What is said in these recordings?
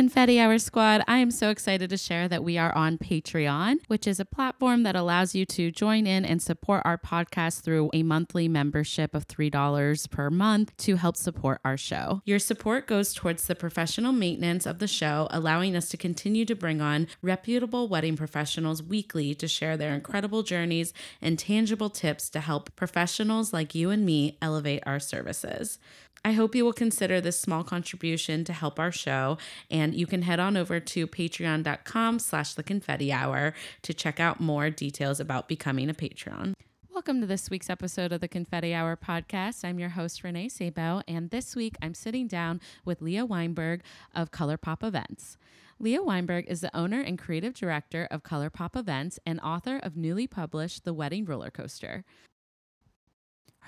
Confetti Hour Squad, I am so excited to share that we are on Patreon, which is a platform that allows you to join in and support our podcast through a monthly membership of $3 per month to help support our show. Your support goes towards the professional maintenance of the show, allowing us to continue to bring on reputable wedding professionals weekly to share their incredible journeys and tangible tips to help professionals like you and me elevate our services. I hope you will consider this small contribution to help our show, and you can head on over to patreon.com slash the confetti hour to check out more details about becoming a patron. Welcome to this week's episode of the Confetti Hour podcast. I'm your host, Renee Sabo, and this week I'm sitting down with Leah Weinberg of Color Pop Events. Leah Weinberg is the owner and creative director of Color Pop Events and author of newly published The Wedding Roller Coaster.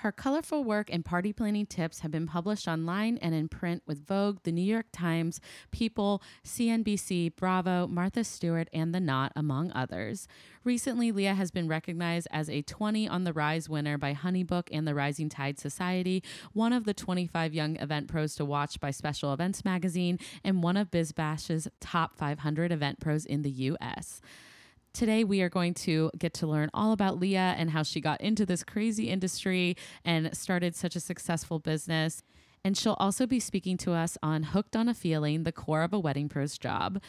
Her colorful work and party planning tips have been published online and in print with Vogue, The New York Times, People, CNBC, Bravo, Martha Stewart, and The Knot, among others. Recently, Leah has been recognized as a 20 on the Rise winner by Honeybook and the Rising Tide Society, one of the 25 young event pros to watch by Special Events Magazine, and one of BizBash's top 500 event pros in the U.S. Today, we are going to get to learn all about Leah and how she got into this crazy industry and started such a successful business. And she'll also be speaking to us on Hooked on a Feeling, the core of a wedding pro's job.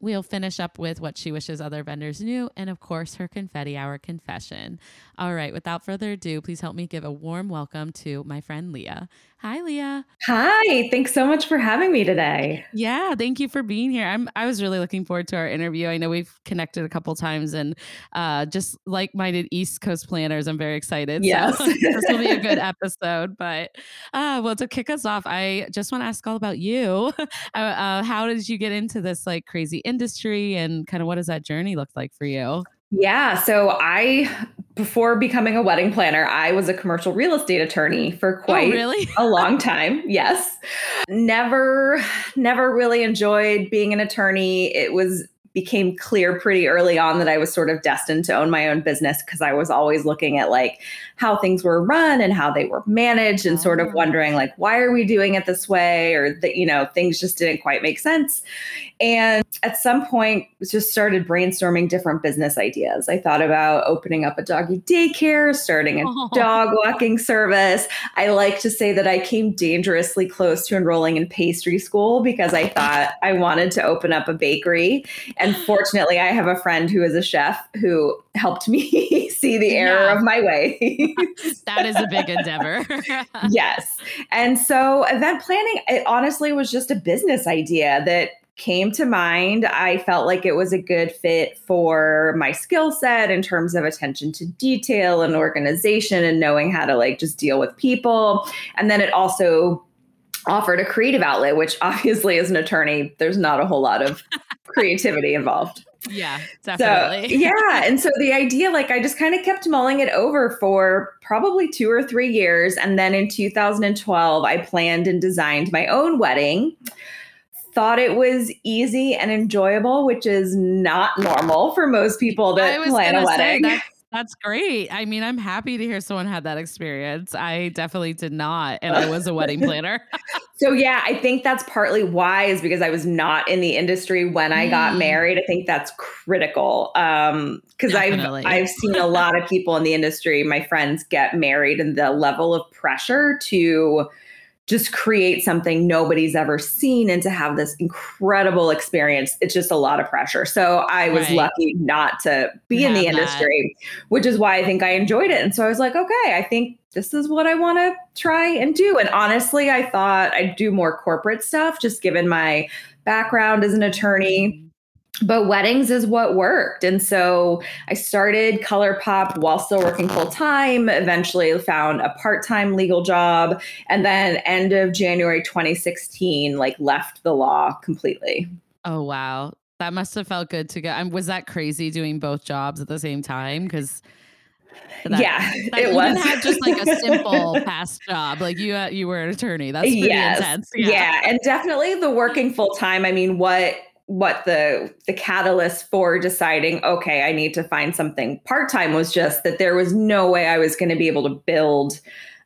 We'll finish up with what she wishes other vendors knew, and of course, her confetti hour confession. All right, without further ado, please help me give a warm welcome to my friend Leah. Hi, Leah. Hi, thanks so much for having me today. Yeah, thank you for being here. I'm I was really looking forward to our interview. I know we've connected a couple times and uh, just like-minded East Coast planners, I'm very excited. Yes. So this will be a good episode. But uh, well, to kick us off, I just want to ask all about you. uh, uh, how did you get into this like crazy industry and kind of what does that journey look like for you? Yeah. So I, before becoming a wedding planner, I was a commercial real estate attorney for oh, quite oh, really? a long time. Yes. Never, never really enjoyed being an attorney. It was became clear pretty early on that I was sort of destined to own my own business because I was always looking at like how things were run and how they were managed and sort of ah. wondering like why are we doing it this way or that you know things just didn't quite make sense. And at some point just started brainstorming different business ideas. I thought about opening up a doggy daycare, starting a oh. dog walking service. I like to say that I came dangerously close to enrolling in pastry school because I thought I wanted to open up a bakery and fortunately, I have a friend who is a chef who helped me see the error yeah. of my way. that is a big endeavor. yes. And so event planning, it honestly was just a business idea that came to mind. I felt like it was a good fit for my skill set in terms of attention to detail and organization and knowing how to like just deal with people. And then it also offered a creative outlet, which obviously as an attorney, there's not a whole lot of creativity involved. Yeah, definitely. So, yeah. And so the idea, like, I just kind of kept mulling it over for probably two or three years. And then in 2012, I planned and designed my own wedding. Thought it was easy and enjoyable, which is not normal for most people that plan a wedding. Say, that's great. I mean, I'm happy to hear someone had that experience. I definitely did not, and I was a wedding planner. so yeah, I think that's partly why is because I was not in the industry when I got mm. married. I think that's critical um, because I've I've seen a lot of people in the industry, my friends, get married, and the level of pressure to just create something nobody's ever seen and to have this incredible experience it's just a lot of pressure so i was right. lucky not to be in the industry that. which is why i think i enjoyed it and so i was like okay i think this is what i want to try and do and honestly i thought i'd do more corporate stuff just given my background as an attorney but weddings is what worked. And so I started Color Pop while still working full time, eventually found a part time legal job, and then end of January 2016, like left the law completely. Oh, wow. That must have felt good to go. And was that crazy doing both jobs at the same time? Because That, yeah, that it was. didn't just like a simple past job. Like you, uh, you were an attorney. That's pretty yes. intense. Yeah. yeah, and definitely the working full time. I mean, what what the the catalyst for deciding okay i need to find something part-time was just that there was no way i was going to be able to build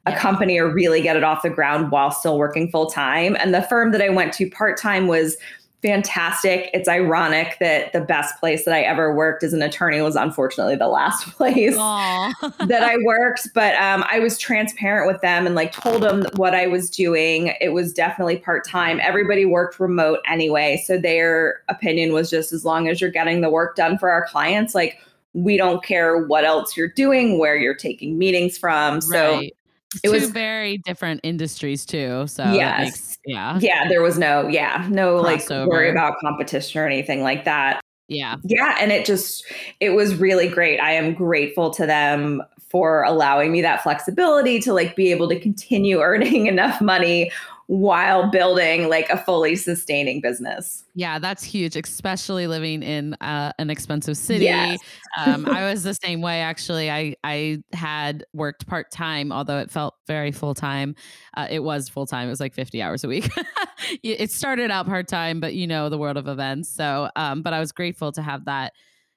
a company or really get it off the ground while still working full-time. And the firm that i went to part-time was fantastic. It's ironic that the best place that I ever worked as an attorney was unfortunately the last place that I worked. But um, I was transparent with them and like told them what I was doing. It was definitely part time. Everybody worked remote anyway. So their opinion was just as long as you're getting the work done for our clients, like we don't care what else you're doing, where you're taking meetings from. So right. It Two was very different industries too. So yes. Makes, yeah. Yeah. There was no, yeah, no Crossover. like worry about competition or anything like that. Yeah. Yeah. And it just, it was really great. I am grateful to them for allowing me that flexibility to like be able to continue earning enough money while building like a fully sustaining business. Yeah, that's huge, especially living in uh, an expensive city. Yes. um, I was the same way. Actually, I I had worked part time, although it felt very full time. Uh, it was full time. It was like fifty hours a week. it started out part time, but you know the world of events. So, um, but I was grateful to have that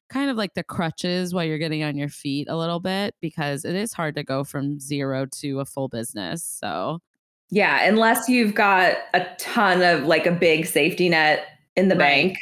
kind of like the crutches while you're getting on your feet a little bit because it is hard to go from zero to a full business. So yeah, unless you've got a ton of like a big safety net in the right. bank.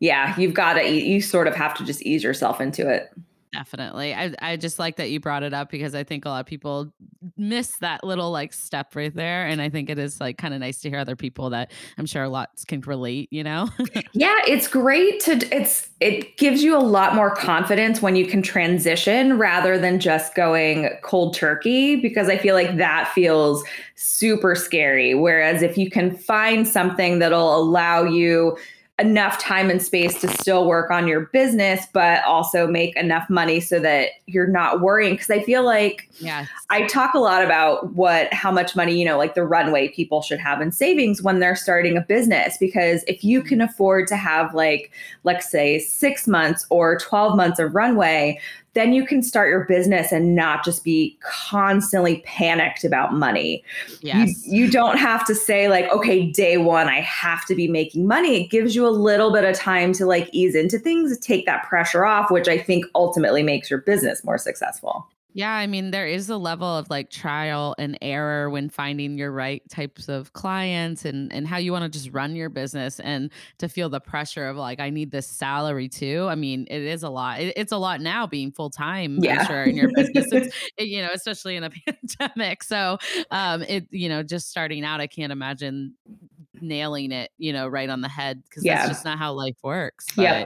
Yeah, you've got to you sort of have to just ease yourself into it. Definitely. I I just like that you brought it up because I think a lot of people miss that little like step right there. And I think it is like kind of nice to hear other people that I'm sure lots can relate, you know? yeah, it's great to it's it gives you a lot more confidence when you can transition rather than just going cold turkey because I feel like that feels super scary. Whereas if you can find something that'll allow you enough time and space to still work on your business, but also make enough money so that you're not worrying. Cause I feel like yes. I talk a lot about what, how much money, you know, like the runway people should have in savings when they're starting a business. Because if you can mm-hmm. afford to have like, let's say six months or 12 months of runway, then you can start your business and not just be constantly panicked about money. Yes. You, you don't have to say, like, okay, day one, I have to be making money. It gives you a little bit of time to like ease into things, take that pressure off, which I think ultimately makes your business more successful. Yeah, I mean, there is a level of like trial and error when finding your right types of clients and and how you want to just run your business and to feel the pressure of like I need this salary too. I mean, it is a lot. It, it's a lot now being full time. Yeah. I'm sure in your business, it's, it, you know, especially in a pandemic. So, um, it you know, just starting out, I can't imagine nailing it, you know, right on the head because yeah. that's just not how life works. Yeah.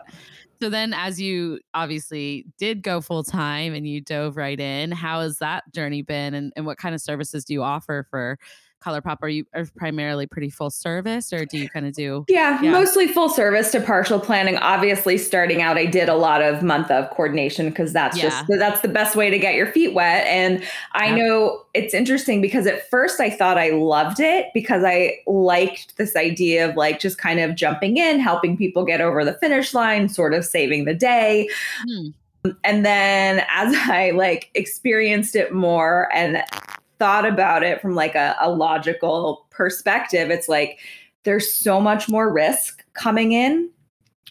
So then, as you obviously did go full time and you dove right in, how has that journey been, and, and what kind of services do you offer for Color Pop? Are you are primarily pretty full service or do you kind of do? Yeah, yeah, mostly full service to partial planning. Obviously, starting out, I did a lot of month of coordination because that's yeah. just that's the best way to get your feet wet. And I yep. know it's interesting because at first I thought I loved it because I liked this idea of like just kind of jumping in, helping people get over the finish line, sort of saving the day. Hmm and then as i like experienced it more and thought about it from like a, a logical perspective, it's like there's so much more risk coming in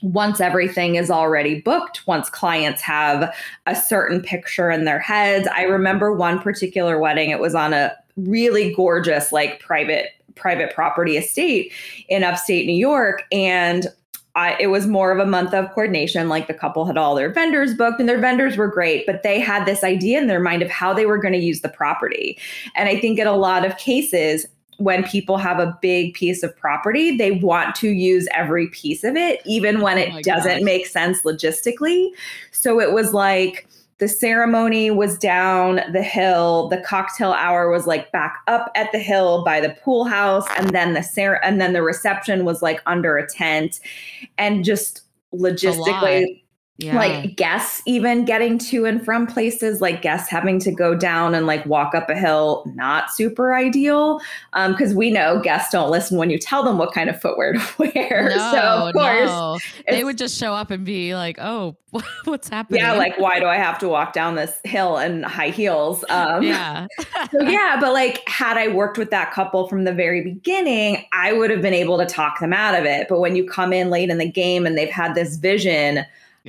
once everything is already booked, once clients have a certain picture in their heads. I remember one particular wedding, it was on a really gorgeous, like private private property estate in upstate New York. And I, it was more of a month of coordination. Like the couple had all their vendors booked, and their vendors were great, but they had this idea in their mind of how they were going to use the property. And I think in a lot of cases, when people have a big piece of property, they want to use every piece of it, even when oh it oh doesn't gosh. make sense logistically. So it was like, the ceremony was down the hill. The cocktail hour was like back up at the hill by the pool house and then the cer- and then the reception was like under a tent. And just logistically yeah. like guests even getting to and from places like guests having to go down and like walk up a hill not super ideal. Um, because we know guests don't listen when you tell them what kind of footwear to wear. No, so of course no. they would just show up and be like oh what's happening? yeah like why do i have to walk down this hill in high heels? Um, yeah. so yeah but like had i worked with that couple from the very beginning i would have been able to talk them out of it. But when you come in late in the game and they've had this vision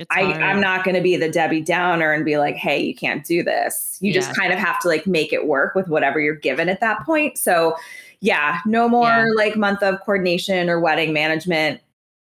I, I'm not going to be the Debbie Downer and be like, hey, you can't do this. You yeah. just kind of have to like make it work with whatever you're given at that point. So, yeah, no more yeah. like month of coordination or wedding management.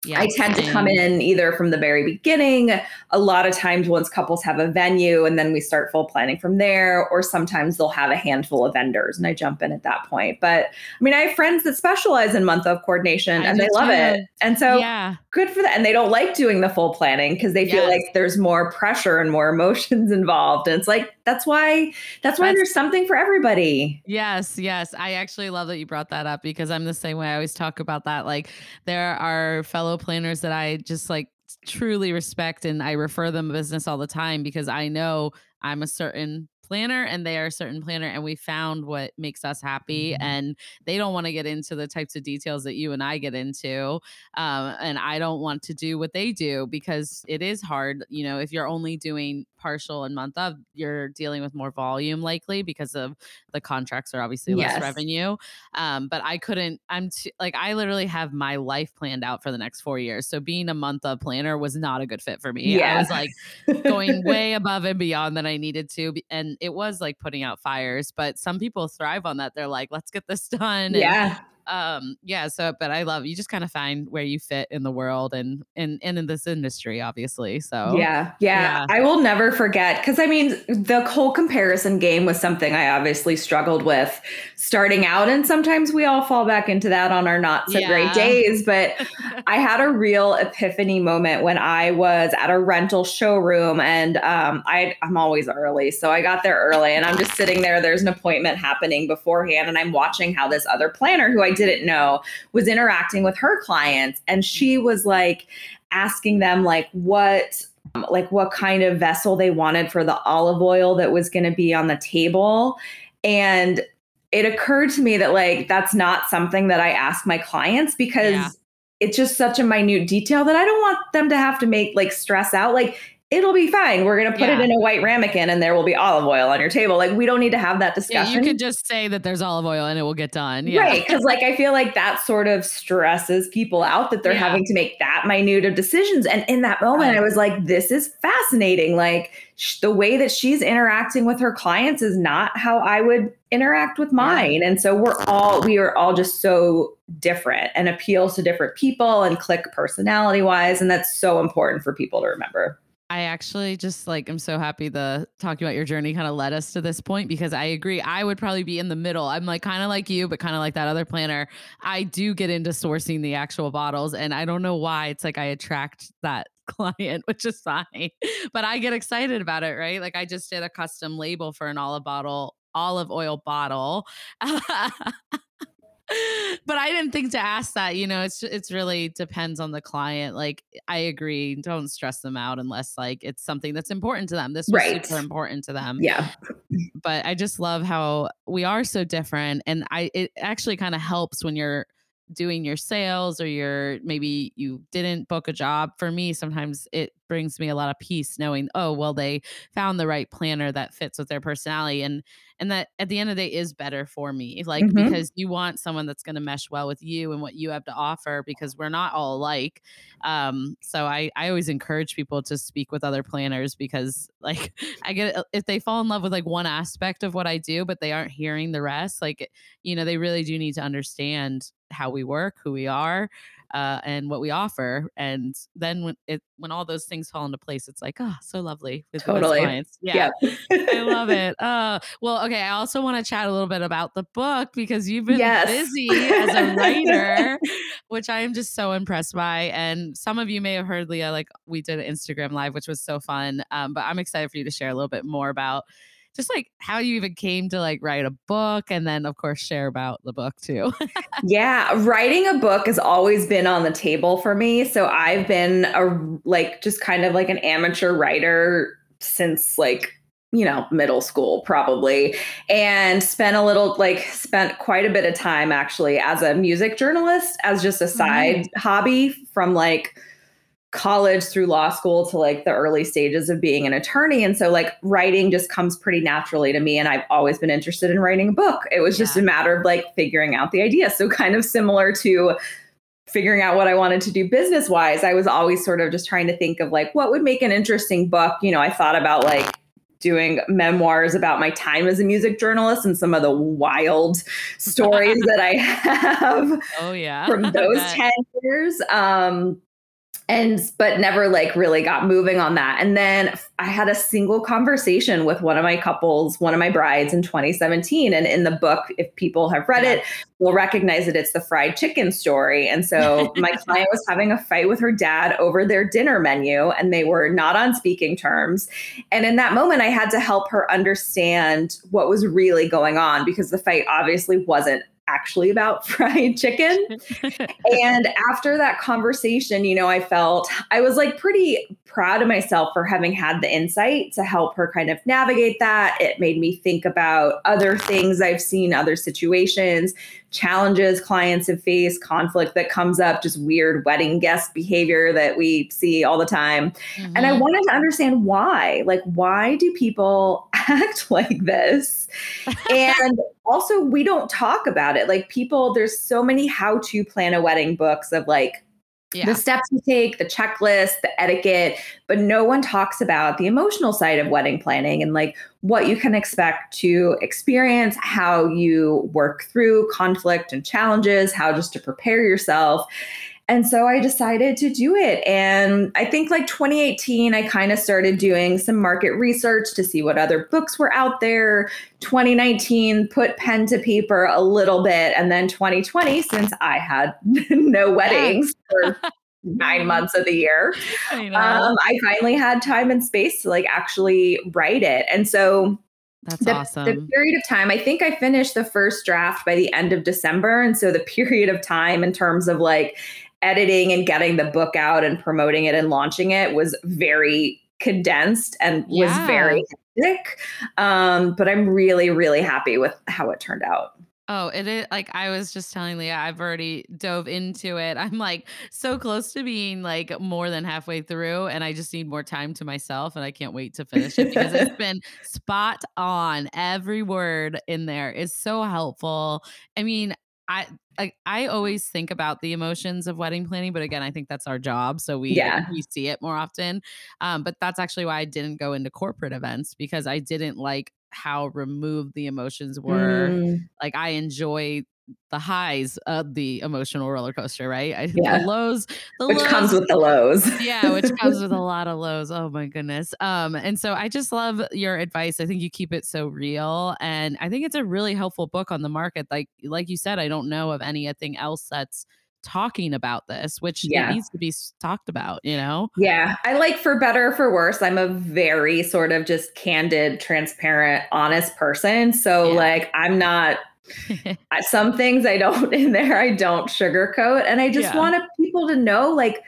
Yeah, I tend to come in either from the very beginning. A lot of times, once couples have a venue, and then we start full planning from there, or sometimes they'll have a handful of vendors and I jump in at that point. But I mean, I have friends that specialize in month of coordination I and they love it. And so, yeah. good for that. And they don't like doing the full planning because they feel yes. like there's more pressure and more emotions involved. And it's like, that's why, that's why that's, there's something for everybody. Yes, yes. I actually love that you brought that up because I'm the same way. I always talk about that. Like, there are fellow fellow planners that I just like truly respect and I refer them business all the time because I know I'm a certain planner and they are a certain planner and we found what makes us happy mm-hmm. and they don't want to get into the types of details that you and i get into um, and i don't want to do what they do because it is hard you know if you're only doing partial and month of, you're dealing with more volume likely because of the contracts are obviously yes. less revenue. Um, but I couldn't, I'm like, I literally have my life planned out for the next four years. So being a month of planner was not a good fit for me. Yeah. I was like going way above and beyond than I needed to. And it was like putting out fires, but some people thrive on that. They're like, let's get this done. Yeah. Um yeah so but i love you just kind of find where you fit in the world and and and in this industry obviously so yeah yeah, yeah. i will never forget because i mean the whole comparison game was something i obviously struggled with starting out and sometimes we all fall back into that on our not so yeah. great days but i had a real epiphany moment when i was at a rental showroom and um i i'm always early so i got there early and i'm just sitting there there's an appointment happening beforehand and i'm watching how this other planner who i didn't know was interacting with her clients and she was like asking them like what um, like what kind of vessel they wanted for the olive oil that was going to be on the table and it occurred to me that like that's not something that I ask my clients because yeah. it's just such a minute detail that I don't want them to have to make like stress out like it'll be fine. We're going to put yeah. it in a white ramekin and there will be olive oil on your table. Like, we don't need to have that discussion. Yeah, you could just say that there's olive oil and it will get done. Yeah. Right. Cause like, I feel like that sort of stresses people out that they're yeah. having to make that minute of decisions. And in that moment, right. I was like, this is fascinating. Like, sh- the way that she's interacting with her clients is not how I would interact with mine. And so we're all, we are all just so different and appeals to different people and click personality wise. And that's so important for people to remember. I actually just like I'm so happy the talking about your journey kind of led us to this point because I agree. I would probably be in the middle. I'm like kind of like you, but kind of like that other planner. I do get into sourcing the actual bottles, and I don't know why. It's like I attract that client, which is fine, but I get excited about it, right? Like I just did a custom label for an olive bottle, olive oil bottle. but I didn't think to ask that. You know, it's it's really depends on the client. Like I agree, don't stress them out unless like it's something that's important to them. This was right. super important to them. Yeah. But I just love how we are so different, and I it actually kind of helps when you're doing your sales or you're maybe you didn't book a job for me sometimes it brings me a lot of peace knowing oh well they found the right planner that fits with their personality and and that at the end of the day is better for me like mm-hmm. because you want someone that's going to mesh well with you and what you have to offer because we're not all alike um so i i always encourage people to speak with other planners because like i get if they fall in love with like one aspect of what i do but they aren't hearing the rest like you know they really do need to understand how we work who we are uh, and what we offer. And then when it when all those things fall into place, it's like, oh, so lovely with totally. clients. Yeah. Yep. I love it. Uh, well, okay. I also want to chat a little bit about the book because you've been yes. busy as a writer, which I am just so impressed by. And some of you may have heard Leah, like we did an Instagram live, which was so fun. Um, but I'm excited for you to share a little bit more about just like how you even came to like write a book and then of course share about the book too. yeah, writing a book has always been on the table for me. So I've been a like just kind of like an amateur writer since like you know, middle school probably, and spent a little, like, spent quite a bit of time actually as a music journalist, as just a side mm-hmm. hobby from like college through law school to like the early stages of being an attorney. And so, like, writing just comes pretty naturally to me. And I've always been interested in writing a book. It was yeah. just a matter of like figuring out the idea. So, kind of similar to figuring out what I wanted to do business wise, I was always sort of just trying to think of like what would make an interesting book. You know, I thought about like doing memoirs about my time as a music journalist and some of the wild stories that I have. Oh yeah. From those 10 years. Um, and but never like really got moving on that. And then i had a single conversation with one of my couples one of my brides in 2017 and in the book if people have read it will recognize that it's the fried chicken story. And so my client was having a fight with her dad over their dinner menu and they were not on speaking terms. And in that moment i had to help her understand what was really going on because the fight obviously wasn't actually about fried chicken. and after that conversation, you know, I felt I was like pretty proud of myself for having had the insight to help her kind of navigate that. It made me think about other things I've seen, other situations, challenges clients have faced, conflict that comes up, just weird wedding guest behavior that we see all the time. Mm-hmm. And I mm-hmm. wanted to understand why. Like, why do people act like this? and also, we don't talk about it. Like, people, there's so many how to plan a wedding books of like, yeah. the steps you take, the checklist, the etiquette, but no one talks about the emotional side of wedding planning and like what you can expect to experience, how you work through conflict and challenges, how just to prepare yourself. And so I decided to do it. And I think like 2018, I kind of started doing some market research to see what other books were out there. 2019, put pen to paper a little bit. And then 2020, since I had no weddings for nine months of the year, I, um, I finally had time and space to like actually write it. And so that's the, awesome. The period of time, I think I finished the first draft by the end of December. And so the period of time in terms of like editing and getting the book out and promoting it and launching it was very condensed and yeah. was very thick. Um, but I'm really, really happy with how it turned out. Oh, it is like I was just telling Leah, I've already dove into it. I'm like so close to being like more than halfway through, and I just need more time to myself, and I can't wait to finish it because it's been spot on. Every word in there is so helpful. I mean, I, I I always think about the emotions of wedding planning, but again, I think that's our job, so we yeah. we see it more often. Um, but that's actually why I didn't go into corporate events because I didn't like how removed the emotions were. Mm. Like I enjoy the highs of the emotional roller coaster, right? I, yeah. The lows, the which lows, comes with the lows. yeah, which comes with a lot of lows. Oh my goodness. Um, and so I just love your advice. I think you keep it so real, and I think it's a really helpful book on the market. Like, like you said, I don't know of anything else that's talking about this, which yeah. needs to be talked about, you know? Yeah. I like for better for worse. I'm a very sort of just candid, transparent, honest person. So, yeah. like, I'm not some things I don't in there, I don't sugarcoat. And I just yeah. want people to know like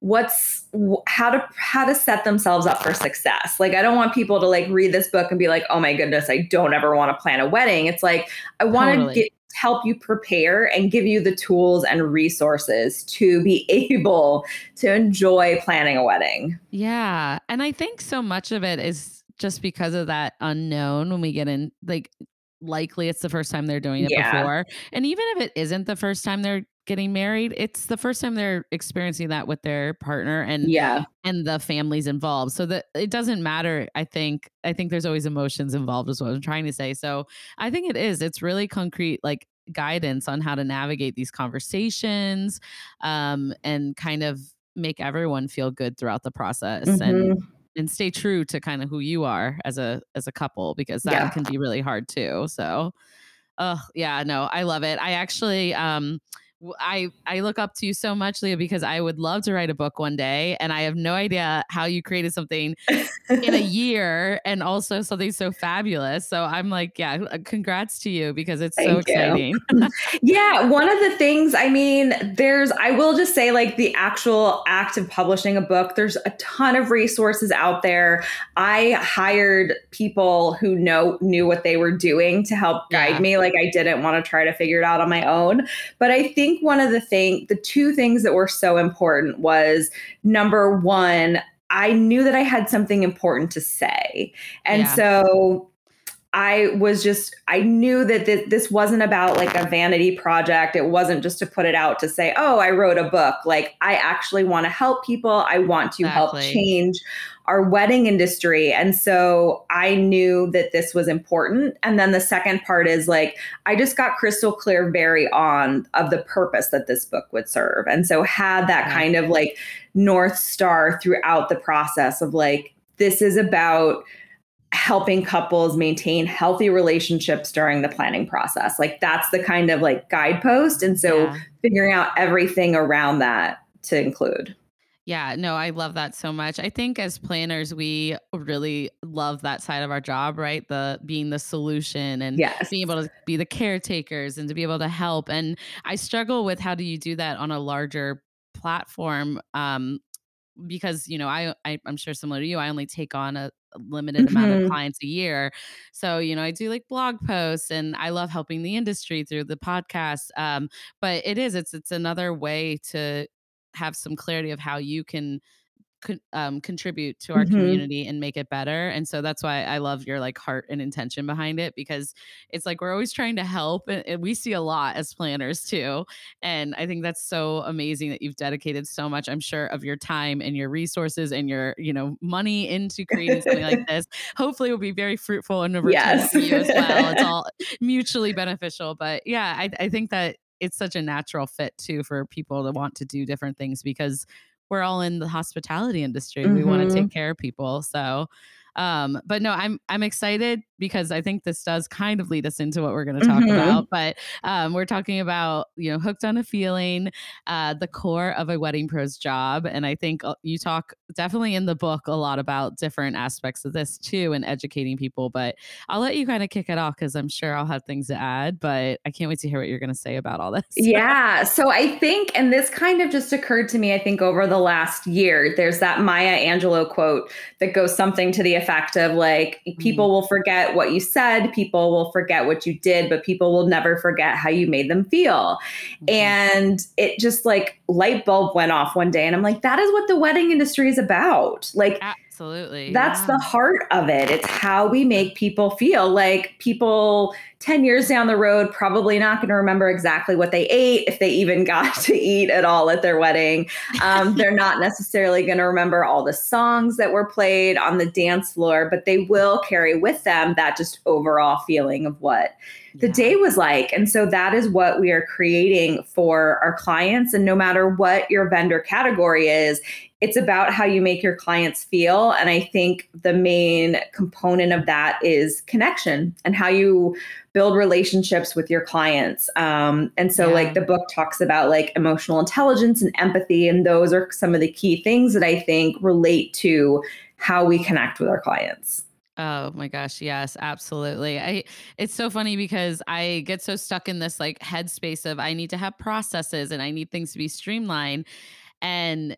what's how to how to set themselves up for success. Like I don't want people to like read this book and be like, "Oh my goodness, I don't ever want to plan a wedding." It's like I want to totally. help you prepare and give you the tools and resources to be able to enjoy planning a wedding. Yeah. And I think so much of it is just because of that unknown when we get in like likely it's the first time they're doing it yeah. before. And even if it isn't the first time they're getting married, it's the first time they're experiencing that with their partner and yeah, and the families involved. So that it doesn't matter. I think I think there's always emotions involved is what I'm trying to say. So I think it is. It's really concrete, like guidance on how to navigate these conversations um, and kind of make everyone feel good throughout the process mm-hmm. and and stay true to kind of who you are as a as a couple because that yeah. can be really hard too. So, oh yeah, no, I love it. I actually um I I look up to you so much, Leah, because I would love to write a book one day, and I have no idea how you created something in a year, and also something so fabulous. So I'm like, yeah, uh, congrats to you because it's Thank so exciting. yeah, one of the things, I mean, there's, I will just say, like the actual act of publishing a book. There's a ton of resources out there. I hired people who know knew what they were doing to help guide yeah. me. Like I didn't want to try to figure it out on my own, but I think think one of the thing, the two things that were so important was number one, I knew that I had something important to say. And yeah. so I was just, I knew that th- this wasn't about like a vanity project. It wasn't just to put it out to say, oh, I wrote a book. Like, I actually want to help people. I want to exactly. help change our wedding industry. And so I knew that this was important. And then the second part is like, I just got crystal clear very on of the purpose that this book would serve. And so had that kind of like North Star throughout the process of like, this is about helping couples maintain healthy relationships during the planning process. Like that's the kind of like guidepost. And so yeah. figuring out everything around that to include. Yeah, no, I love that so much. I think as planners, we really love that side of our job, right? The being the solution and yes. being able to be the caretakers and to be able to help. And I struggle with how do you do that on a larger platform? Um, because you know, I, I am sure similar to you, I only take on a limited mm-hmm. amount of mm-hmm. clients a year. So, you know, I do like blog posts and I love helping the industry through the podcast. Um, but it is, it's it's another way to have some clarity of how you can um, contribute to our mm-hmm. community and make it better. And so that's why I love your like heart and intention behind it because it's like we're always trying to help and, and, we see a lot as planners too. And I think that's so amazing that you've dedicated so much, I'm sure, of your time and your resources and your, you know, money into creating something like this. Hopefully it will be very fruitful and return yes. for you as well. It's all mutually beneficial. But yeah, I, I think that it's such a natural fit too for people to want to do different things because we're all in the hospitality industry. Mm-hmm. We want to take care of people. So um, but no, I'm I'm excited because I think this does kind of lead us into what we're going to talk mm-hmm. about. But um, we're talking about you know hooked on a feeling, uh, the core of a wedding pros job, and I think uh, you talk definitely in the book a lot about different aspects of this too, and educating people. But I'll let you kind of kick it off because I'm sure I'll have things to add. But I can't wait to hear what you're going to say about all this. Yeah, so I think, and this kind of just occurred to me, I think over the last year, there's that Maya Angelou quote that goes something to the effect of like people mm-hmm. will forget what you said, people will forget what you did, but people will never forget how you made them feel. Mm-hmm. And it just like light bulb went off one day and I'm like that is what the wedding industry is about. Like Absolutely. That's yeah. the heart of it. It's how we make people feel. Like people 10 years down the road probably not going to remember exactly what they ate, if they even got to eat at all at their wedding. Um, they're not necessarily going to remember all the songs that were played on the dance floor, but they will carry with them that just overall feeling of what the yeah. day was like. And so that is what we are creating for our clients. And no matter what your vendor category is, it's about how you make your clients feel. And I think the main component of that is connection and how you build relationships with your clients. Um, and so, yeah. like, the book talks about like emotional intelligence and empathy. And those are some of the key things that I think relate to how we connect with our clients. Oh my gosh, yes, absolutely. I it's so funny because I get so stuck in this like headspace of I need to have processes and I need things to be streamlined and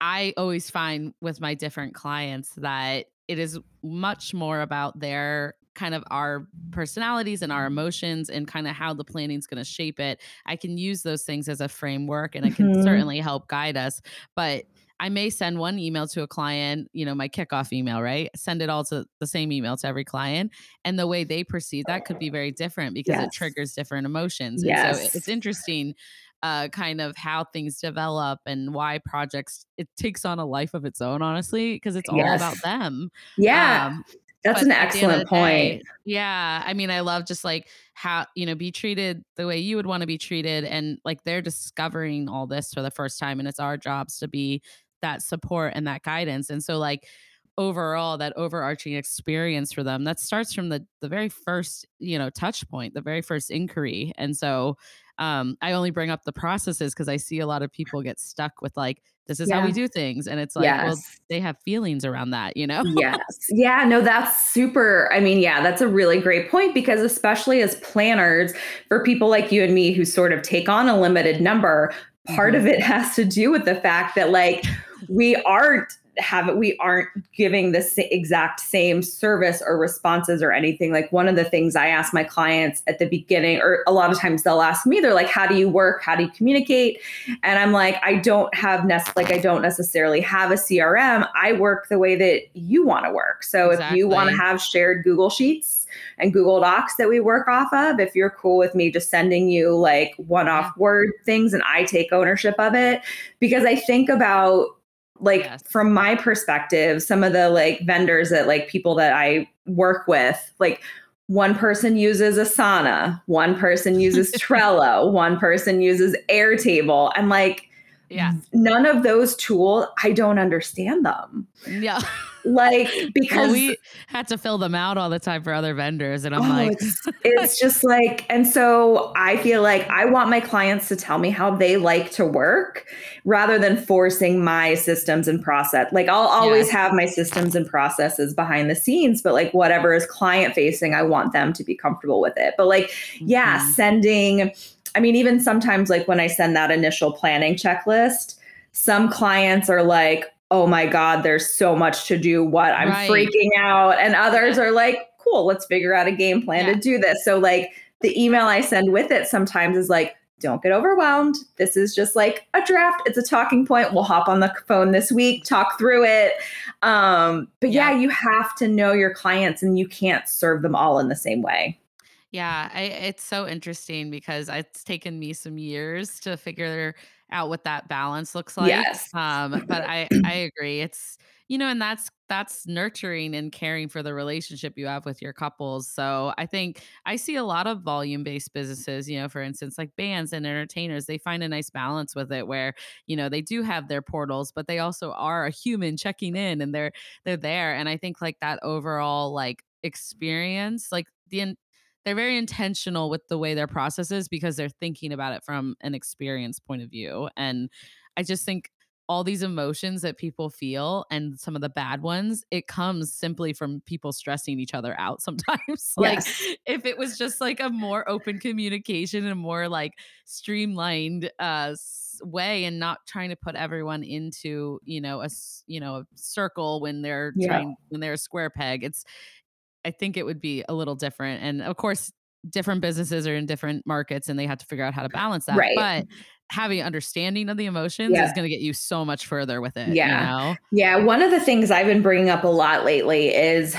I always find with my different clients that it is much more about their kind of our personalities and our emotions and kind of how the planning is going to shape it. I can use those things as a framework and it can mm-hmm. certainly help guide us. But I may send one email to a client, you know, my kickoff email, right? Send it all to the same email to every client. And the way they perceive that could be very different because yes. it triggers different emotions. Yes. And so it's interesting uh, kind of how things develop and why projects it takes on a life of its own honestly because it's all yes. about them yeah um, that's an excellent point day, yeah i mean i love just like how you know be treated the way you would want to be treated and like they're discovering all this for the first time and it's our jobs to be that support and that guidance and so like overall that overarching experience for them that starts from the the very first you know touch point the very first inquiry and so um, I only bring up the processes because I see a lot of people get stuck with like, this is yeah. how we do things. And it's like, yes. well, they have feelings around that, you know? yes. Yeah. No, that's super. I mean, yeah, that's a really great point because, especially as planners, for people like you and me who sort of take on a limited number, part mm-hmm. of it has to do with the fact that, like, we aren't have it we aren't giving the exact same service or responses or anything. Like one of the things i ask my clients at the beginning or a lot of times they'll ask me they're like how do you work? How do you communicate? And i'm like i don't have nest like i don't necessarily have a crm i work the way that you want to work. So exactly. if you want to have shared google sheets and google docs that we work off of if you're cool with me just sending you like one-off yeah. word things and i take ownership of it because i think about like yes. from my perspective some of the like vendors that like people that i work with like one person uses asana one person uses trello one person uses airtable and like yeah none of those tools i don't understand them yeah like because well, we had to fill them out all the time for other vendors and i'm oh, like it's, it's just like and so i feel like i want my clients to tell me how they like to work rather than forcing my systems and process like i'll always yes. have my systems and processes behind the scenes but like whatever is client facing i want them to be comfortable with it but like mm-hmm. yeah sending I mean, even sometimes, like when I send that initial planning checklist, some clients are like, oh my God, there's so much to do. What? I'm right. freaking out. And others are like, cool, let's figure out a game plan yeah. to do this. So, like, the email I send with it sometimes is like, don't get overwhelmed. This is just like a draft. It's a talking point. We'll hop on the phone this week, talk through it. Um, but yeah. yeah, you have to know your clients and you can't serve them all in the same way. Yeah, I, it's so interesting because it's taken me some years to figure out what that balance looks like. Yes. Um, but I I agree. It's you know, and that's that's nurturing and caring for the relationship you have with your couples. So I think I see a lot of volume based businesses, you know, for instance, like bands and entertainers, they find a nice balance with it where, you know, they do have their portals, but they also are a human checking in and they're they're there. And I think like that overall like experience, like the they're very intentional with the way their process is because they're thinking about it from an experience point of view. And I just think all these emotions that people feel and some of the bad ones, it comes simply from people stressing each other out sometimes. like if it was just like a more open communication and more like streamlined uh way and not trying to put everyone into, you know, a you know, a circle when they're yeah. trying when they're a square peg. It's I think it would be a little different. And of course, different businesses are in different markets and they have to figure out how to balance that. Right. But having understanding of the emotions yeah. is going to get you so much further with it. Yeah. You know? Yeah. One of the things I've been bringing up a lot lately is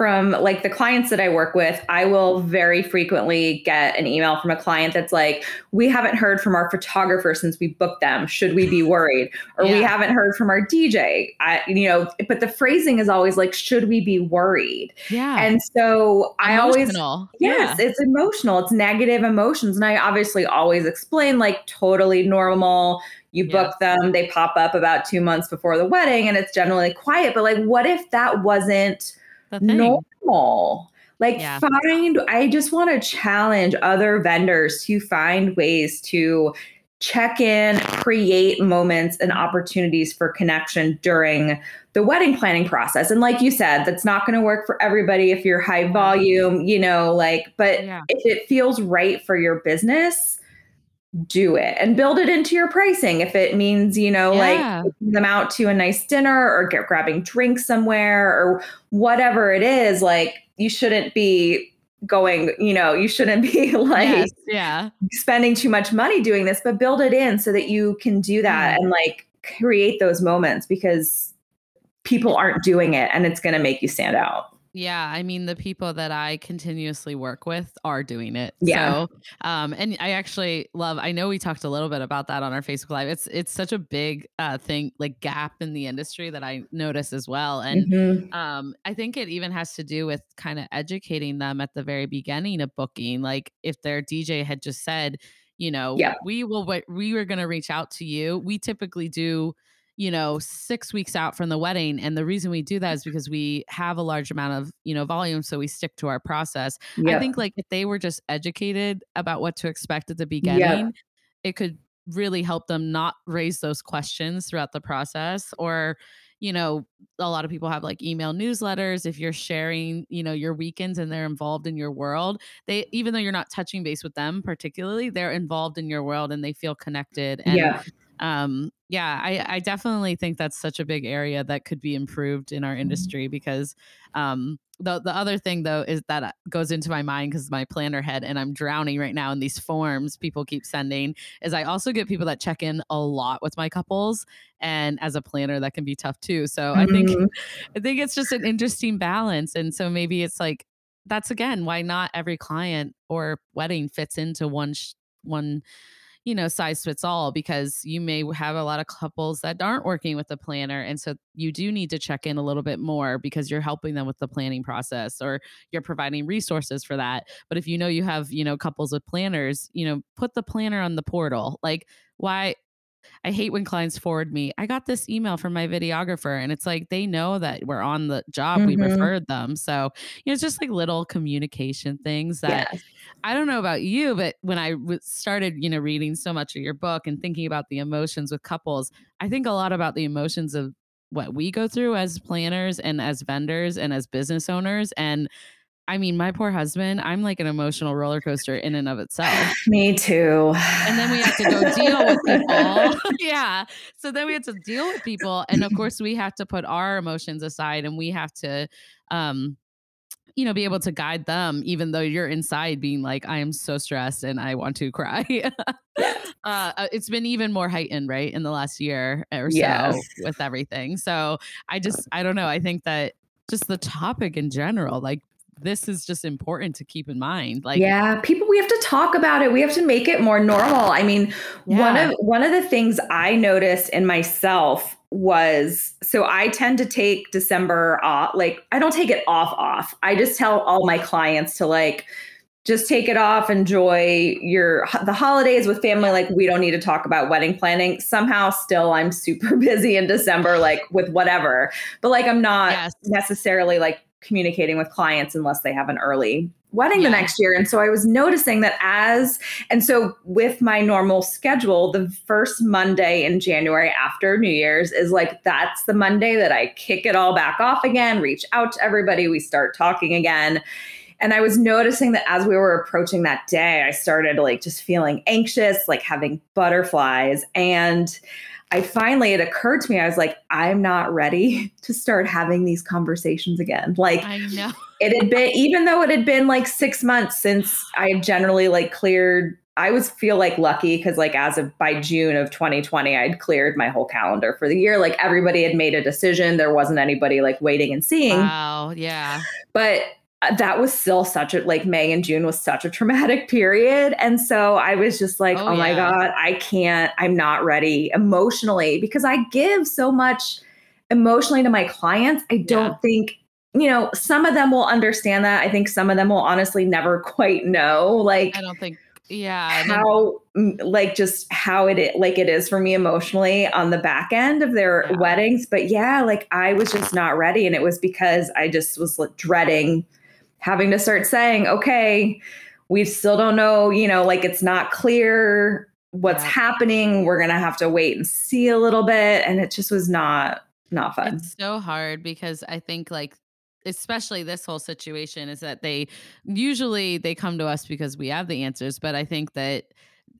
from like the clients that I work with, I will very frequently get an email from a client that's like, we haven't heard from our photographer since we booked them. Should we be worried? Or yeah. we haven't heard from our DJ. I, you know, but the phrasing is always like, should we be worried? Yeah. And so emotional. I always, yes, yeah. it's emotional. It's negative emotions. And I obviously always explain like totally normal. You book yeah. them, they pop up about two months before the wedding and it's generally quiet. But like, what if that wasn't normal. Like yeah. find I just want to challenge other vendors to find ways to check in, create moments and opportunities for connection during the wedding planning process. And like you said, that's not going to work for everybody if you're high volume, you know, like but yeah. if it feels right for your business, do it and build it into your pricing if it means you know yeah. like them out to a nice dinner or get grabbing drinks somewhere or whatever it is like you shouldn't be going you know you shouldn't be like yes, yeah spending too much money doing this but build it in so that you can do that mm. and like create those moments because people aren't doing it and it's going to make you stand out yeah, I mean the people that I continuously work with are doing it. Yeah. So, um, and I actually love. I know we talked a little bit about that on our Facebook Live. It's it's such a big uh, thing, like gap in the industry that I notice as well. And mm-hmm. um, I think it even has to do with kind of educating them at the very beginning of booking. Like if their DJ had just said, you know, yeah. we will, we were going to reach out to you. We typically do you know, six weeks out from the wedding. And the reason we do that is because we have a large amount of, you know, volume. So we stick to our process. Yep. I think like if they were just educated about what to expect at the beginning, yep. it could really help them not raise those questions throughout the process or you know a lot of people have like email newsletters if you're sharing you know your weekends and they're involved in your world they even though you're not touching base with them particularly they're involved in your world and they feel connected and yeah um yeah i i definitely think that's such a big area that could be improved in our mm-hmm. industry because um the the other thing though is that uh, goes into my mind because my planner head and I'm drowning right now in these forms people keep sending is I also get people that check in a lot with my couples and as a planner that can be tough too so mm-hmm. I think mm-hmm. I think it's just an interesting balance and so maybe it's like that's again why not every client or wedding fits into one sh- one you know, size fits all because you may have a lot of couples that aren't working with a planner. And so you do need to check in a little bit more because you're helping them with the planning process or you're providing resources for that. But if you know you have, you know, couples with planners, you know, put the planner on the portal. Like, why I hate when clients forward me, I got this email from my videographer, and it's like they know that we're on the job, mm-hmm. we referred them. So, you know, it's just like little communication things that yes. I don't know about you, but when I started, you know, reading so much of your book and thinking about the emotions with couples, I think a lot about the emotions of what we go through as planners and as vendors and as business owners. And I mean, my poor husband, I'm like an emotional roller coaster in and of itself. Me too. And then we have to go deal with people. yeah. So then we have to deal with people. And of course, we have to put our emotions aside and we have to, um, you know, be able to guide them, even though you're inside being like, I am so stressed and I want to cry. uh, it's been even more heightened, right, in the last year or so yes. with everything. So I just, I don't know. I think that just the topic in general, like this is just important to keep in mind like yeah people we have to talk about it we have to make it more normal i mean yeah. one of one of the things i noticed in myself was so i tend to take december off like i don't take it off off i just tell all my clients to like just take it off enjoy your the holidays with family like we don't need to talk about wedding planning somehow still i'm super busy in december like with whatever but like i'm not yes. necessarily like communicating with clients unless they have an early wedding yeah. the next year. And so I was noticing that as, and so with my normal schedule, the first Monday in January after New Year's is like, that's the Monday that I kick it all back off again, reach out to everybody, we start talking again. And I was noticing that as we were approaching that day, I started like just feeling anxious, like having butterflies. And I finally, it occurred to me, I was like, I'm not ready to start having these conversations again. Like, I know it had been, even though it had been like six months since I had generally like cleared. I was feel like lucky because like as of by June of 2020, I'd cleared my whole calendar for the year. Like everybody had made a decision. There wasn't anybody like waiting and seeing. Wow. Yeah. But Uh, that was still such a like May and June was such a traumatic period. And so I was just like, oh, oh my God, I can't, I'm not ready emotionally because I give so much emotionally to my clients. I don't yeah. think, you know, some of them will understand that. I think some of them will honestly never quite know. Like, I don't think yeah how mm, like just how it like it is for me emotionally on the back end of their yeah. weddings but yeah like i was just not ready and it was because i just was like, dreading having to start saying, okay, we still don't know, you know, like it's not clear what's yeah. happening. We're going to have to wait and see a little bit. And it just was not, not fun. It's so hard because I think like especially this whole situation is that they usually they come to us because we have the answers but i think that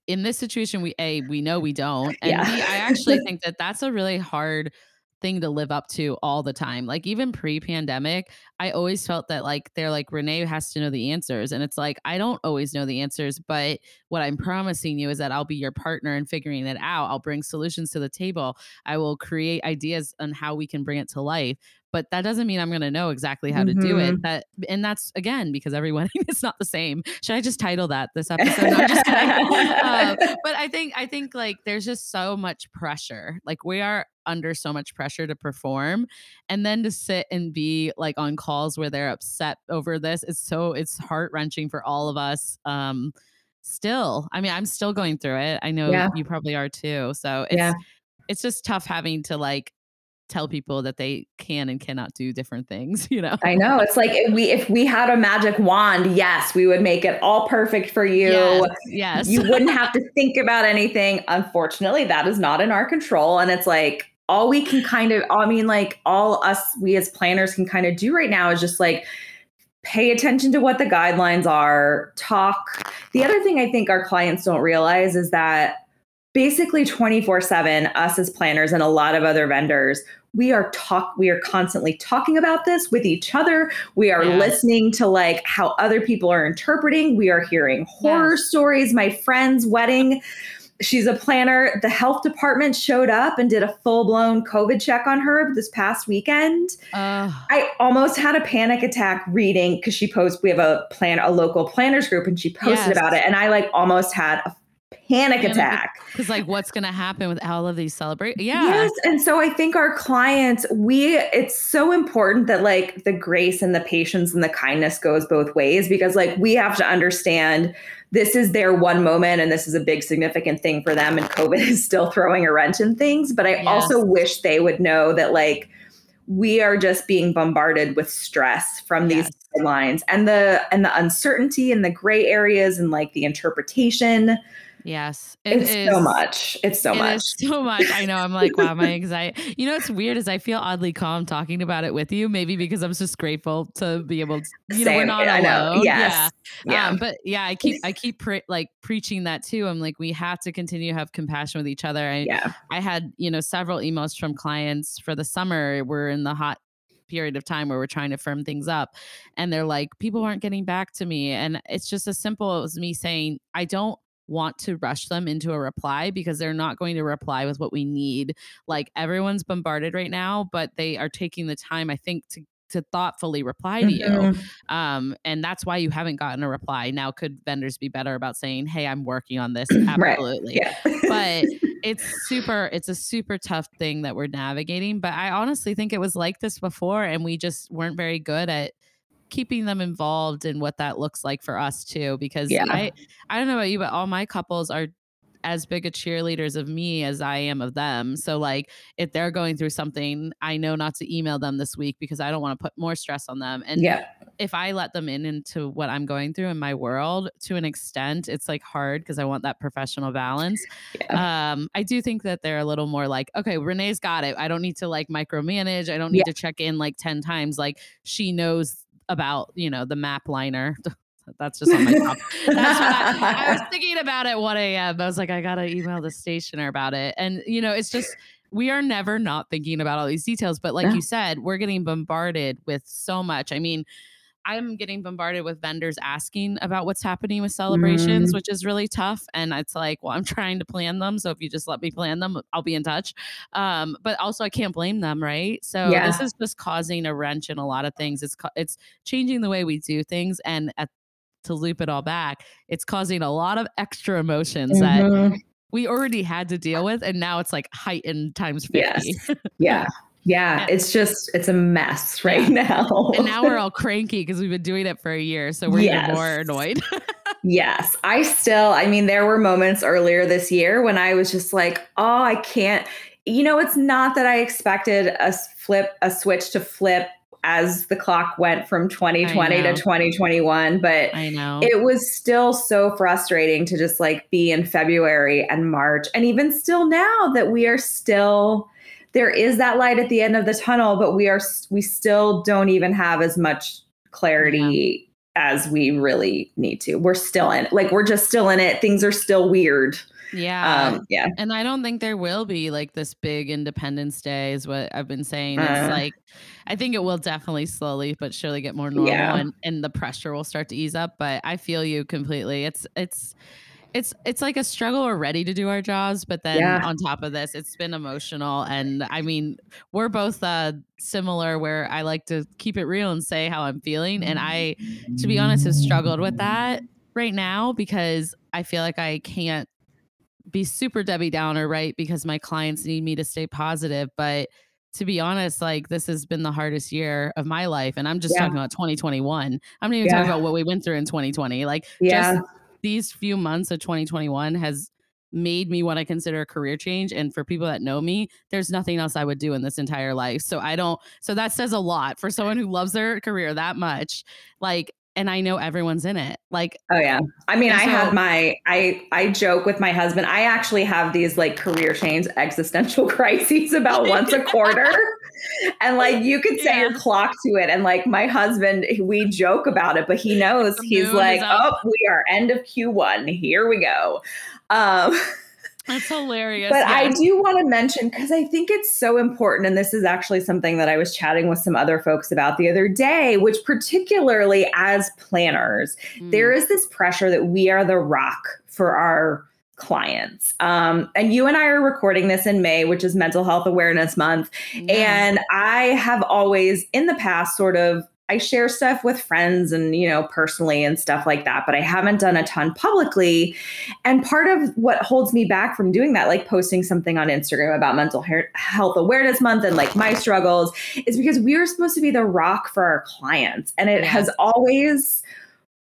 in this situation we a we know we don't and yeah. b i actually think that that's a really hard thing to live up to all the time. Like even pre-pandemic, I always felt that like they're like Renee has to know the answers and it's like I don't always know the answers, but what I'm promising you is that I'll be your partner in figuring it out. I'll bring solutions to the table. I will create ideas on how we can bring it to life but that doesn't mean I'm going to know exactly how mm-hmm. to do it. Mm-hmm. That and that's again because every wedding is not the same. Should I just title that this episode? No, just uh, but I think I think like there's just so much pressure. Like we are under so much pressure to perform, and then to sit and be like on calls where they're upset over this. It's so it's heart wrenching for all of us. Um, still, I mean, I'm still going through it. I know yeah. you probably are too. So it's. Yeah it's just tough having to like tell people that they can and cannot do different things you know i know it's like if we if we had a magic wand yes we would make it all perfect for you yes, yes. you wouldn't have to think about anything unfortunately that is not in our control and it's like all we can kind of i mean like all us we as planners can kind of do right now is just like pay attention to what the guidelines are talk the other thing i think our clients don't realize is that basically 24 7 us as planners and a lot of other vendors we are talk we are constantly talking about this with each other we are yes. listening to like how other people are interpreting we are hearing horror yes. stories my friend's wedding she's a planner. The health department showed up and did a full-blown covid check on her this past weekend. Uh, i almost had a panic attack reading because she posted we have a plan a local planners group and she posted yes. about it and i like almost had a panic, attack. Because like what's gonna happen with all of these celebrate? Yeah. Yes. And so I think our clients, we it's so important that like the grace and the patience and the kindness goes both ways because like we have to understand this is their one moment and this is a big significant thing for them and COVID is still throwing a wrench in things. But I yes. also wish they would know that like we are just being bombarded with stress from these yes. lines and the and the uncertainty and the gray areas and like the interpretation Yes, it it's is, so much. It's so it much. so much. I know. I'm like, wow, my anxiety. You know, it's weird is I feel oddly calm talking about it with you. Maybe because I'm just grateful to be able to. You Same. know, we're not I alone. Know. Yes. Yeah. yeah. Um, but yeah, I keep I keep pre- like preaching that too. I'm like, we have to continue to have compassion with each other. I, yeah. I had you know several emails from clients for the summer. We're in the hot period of time where we're trying to firm things up and they're like people aren't getting back to me and it's just as simple as me saying i don't want to rush them into a reply because they're not going to reply with what we need. Like everyone's bombarded right now, but they are taking the time, I think, to to thoughtfully reply to mm-hmm. you. Um, and that's why you haven't gotten a reply. Now, could vendors be better about saying, Hey, I'm working on this? Absolutely. but it's super, it's a super tough thing that we're navigating. But I honestly think it was like this before, and we just weren't very good at keeping them involved in what that looks like for us too because yeah. i i don't know about you but all my couples are as big a cheerleaders of me as I am of them. So like if they're going through something, I know not to email them this week because I don't want to put more stress on them. And yeah. if I let them in into what I'm going through in my world to an extent, it's like hard because I want that professional balance. Yeah. Um, I do think that they're a little more like, okay, Renee's got it. I don't need to like micromanage. I don't need yeah. to check in like 10 times. Like she knows about you know the map liner that's just on my top. That's what I, I was thinking about at 1 a.m. I was like, I gotta email the stationer about it. And you know, it's just we are never not thinking about all these details. But like yeah. you said, we're getting bombarded with so much. I mean, I'm getting bombarded with vendors asking about what's happening with celebrations, mm. which is really tough. And it's like, well, I'm trying to plan them. So if you just let me plan them, I'll be in touch. Um, but also, I can't blame them, right? So yeah. this is just causing a wrench in a lot of things. It's it's changing the way we do things, and at, to loop it all back, it's causing a lot of extra emotions mm-hmm. that we already had to deal with, and now it's like heightened times fifty. Yes. Yeah. Yeah, it's just it's a mess right yeah. now. and now we're all cranky because we've been doing it for a year, so we're yes. even more annoyed. yes, I still. I mean, there were moments earlier this year when I was just like, "Oh, I can't." You know, it's not that I expected a flip, a switch to flip as the clock went from 2020 to 2021 but I know it was still so frustrating to just like be in February and March and even still now that we are still there is that light at the end of the tunnel, but we are we still don't even have as much clarity yeah. as we really need to. We're still in like we're just still in it. Things are still weird. Yeah. Um, yeah. And I don't think there will be like this big Independence Day, is what I've been saying. It's uh, like, I think it will definitely slowly but surely get more normal yeah. and, and the pressure will start to ease up. But I feel you completely. It's, it's, it's it's like a struggle we're ready to do our jobs but then yeah. on top of this it's been emotional and i mean we're both uh similar where i like to keep it real and say how i'm feeling and i to be honest have struggled with that right now because i feel like i can't be super debbie downer right because my clients need me to stay positive but to be honest, like this has been the hardest year of my life. And I'm just yeah. talking about 2021. I'm not even yeah. talking about what we went through in 2020. Like yeah. just these few months of 2021 has made me want to consider a career change. And for people that know me, there's nothing else I would do in this entire life. So I don't, so that says a lot for someone who loves their career that much. Like, and I know everyone's in it. Like, oh yeah. I mean, I so, have my, I, I joke with my husband. I actually have these like career change existential crises about once a quarter. and like you could say yeah. your clock to it. And like my husband, we joke about it, but he knows he's like, oh, we are end of Q1. Here we go. Um, That's hilarious. But yeah. I do want to mention because I think it's so important. And this is actually something that I was chatting with some other folks about the other day, which, particularly as planners, mm. there is this pressure that we are the rock for our clients. Um, and you and I are recording this in May, which is Mental Health Awareness Month. Yeah. And I have always, in the past, sort of I share stuff with friends and, you know, personally and stuff like that, but I haven't done a ton publicly. And part of what holds me back from doing that, like posting something on Instagram about mental health awareness month and like my struggles, is because we are supposed to be the rock for our clients. And it has always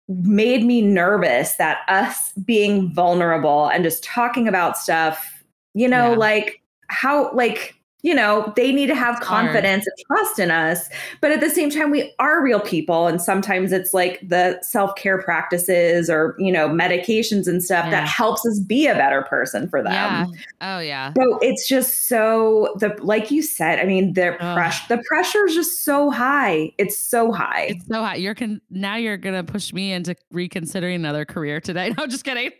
made me nervous that us being vulnerable and just talking about stuff, you know, yeah. like how, like, you know, they need to have confidence and trust in us. But at the same time, we are real people. And sometimes it's like the self care practices or, you know, medications and stuff yeah. that helps us be a better person for them. Yeah. Oh, yeah. So it's just so, the like you said, I mean, the pressure, the pressure is just so high. It's so high. It's so high. You're con- now you're going to push me into reconsidering another career today. No, just kidding.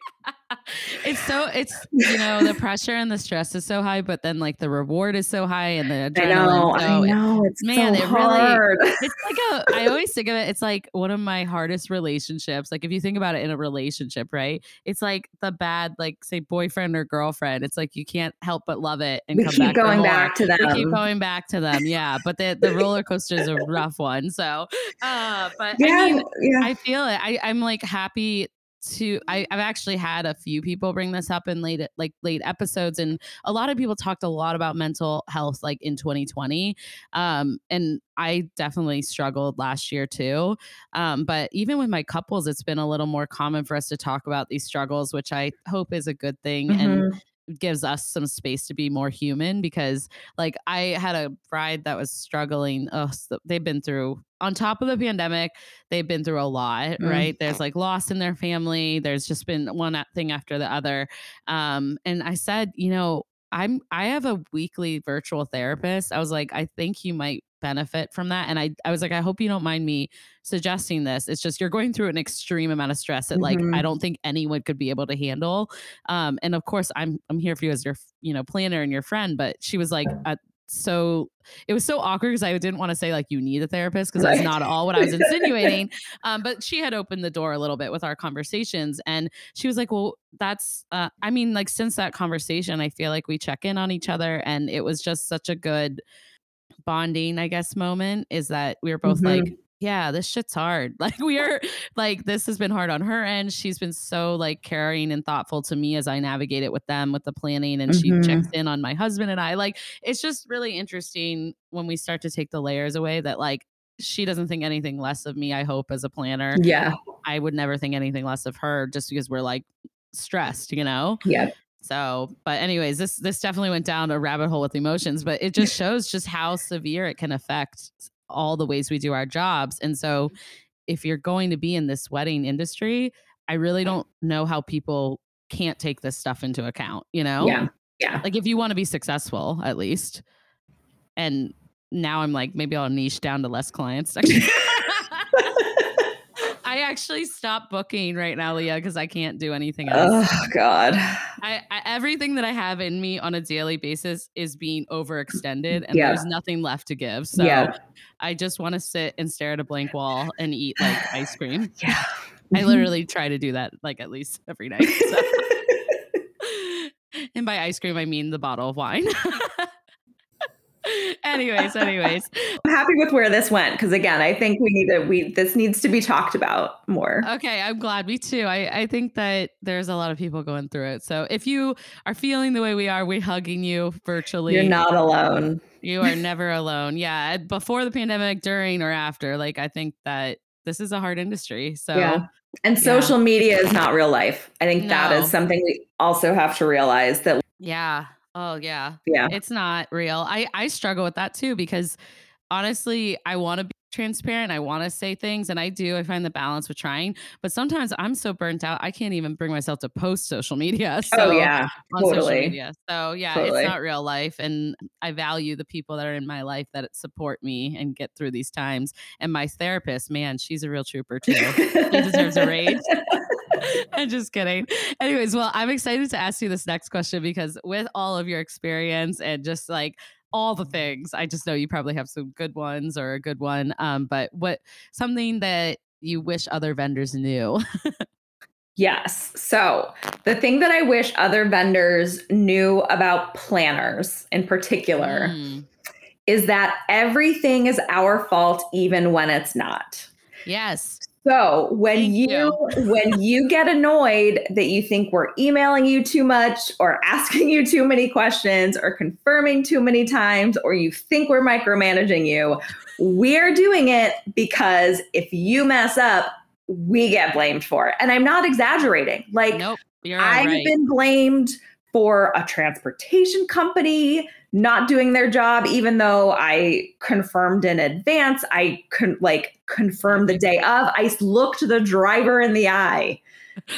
It's so it's you know the pressure and the stress is so high, but then like the reward is so high and the adrenaline. I know, so I know. It's man, so it hard. really it's like a I always think of it, it's like one of my hardest relationships. Like if you think about it in a relationship, right? It's like the bad, like say boyfriend or girlfriend. It's like you can't help but love it and we come keep back going back to them. We keep going back to them. Yeah. But the the roller coaster is a rough one. So uh but yeah, I mean yeah. I feel it. I, I'm like happy to I, have actually had a few people bring this up in late like late episodes and a lot of people talked a lot about mental health like in 2020 um, and i definitely struggled last year too um, but even with my couples it's been a little more common for us to talk about these struggles which i hope is a good thing mm-hmm. and gives us some space to be more human because like I had a bride that was struggling. Oh, so they've been through on top of the pandemic, they've been through a lot, mm. right? There's like loss in their family. There's just been one thing after the other. Um, and I said, you know, I'm I have a weekly virtual therapist. I was like, I think you might benefit from that. And I I was like, I hope you don't mind me suggesting this. It's just you're going through an extreme amount of stress that mm-hmm. like I don't think anyone could be able to handle. Um, and of course I'm I'm here for you as your you know planner and your friend. But she was like, uh, so it was so awkward because I didn't want to say like you need a therapist because right. that's not all what I was insinuating. um, but she had opened the door a little bit with our conversations, and she was like, "Well, that's uh, I mean, like since that conversation, I feel like we check in on each other, and it was just such a good bonding, I guess, moment. Is that we were both mm-hmm. like, yeah, this shit's hard. Like we are like this has been hard on her end. She's been so like caring and thoughtful to me as I navigate it with them with the planning and mm-hmm. she checks in on my husband and I. Like it's just really interesting when we start to take the layers away that like she doesn't think anything less of me, I hope, as a planner. Yeah. I would never think anything less of her just because we're like stressed, you know? Yeah. So, but anyways, this this definitely went down a rabbit hole with emotions, but it just shows just how severe it can affect all the ways we do our jobs. And so mm-hmm. if you're going to be in this wedding industry, I really don't know how people can't take this stuff into account, you know? Yeah. Yeah. Like if you want to be successful, at least. And now I'm like, maybe I'll niche down to less clients. I actually stopped booking right now, Leah, because I can't do anything else. Oh God! I, I, everything that I have in me on a daily basis is being overextended, and yeah. there's nothing left to give. So yeah. I just want to sit and stare at a blank wall and eat like ice cream. Yeah, I literally try to do that like at least every night. So. and by ice cream, I mean the bottle of wine. anyways, anyways. I'm happy with where this went because again, I think we need to we this needs to be talked about more. Okay, I'm glad. Me too. I I think that there's a lot of people going through it. So if you are feeling the way we are, we're hugging you virtually. You're not alone. You are never alone. Yeah, before the pandemic, during or after, like I think that this is a hard industry. So yeah. And social yeah. media is not real life. I think no. that is something we also have to realize that Yeah. Oh yeah. Yeah. It's not real. I I struggle with that too because honestly, I want to be transparent. I want to say things, and I do. I find the balance with trying, but sometimes I'm so burnt out, I can't even bring myself to post social media. Oh, so, oh yeah, totally. Media. So yeah, totally. it's not real life, and I value the people that are in my life that support me and get through these times. And my therapist, man, she's a real trooper too. he deserves a raise. I'm just kidding. Anyways, well, I'm excited to ask you this next question because with all of your experience and just like all the things. I just know you probably have some good ones or a good one. Um, but what something that you wish other vendors knew? yes. So the thing that I wish other vendors knew about planners in particular mm. is that everything is our fault, even when it's not. Yes. So when you, you, when you get annoyed that you think we're emailing you too much or asking you too many questions or confirming too many times or you think we're micromanaging you, we're doing it because if you mess up, we get blamed for it. And I'm not exaggerating. Like nope, I've right. been blamed for a transportation company not doing their job even though i confirmed in advance i con- like confirmed the day of i looked the driver in the eye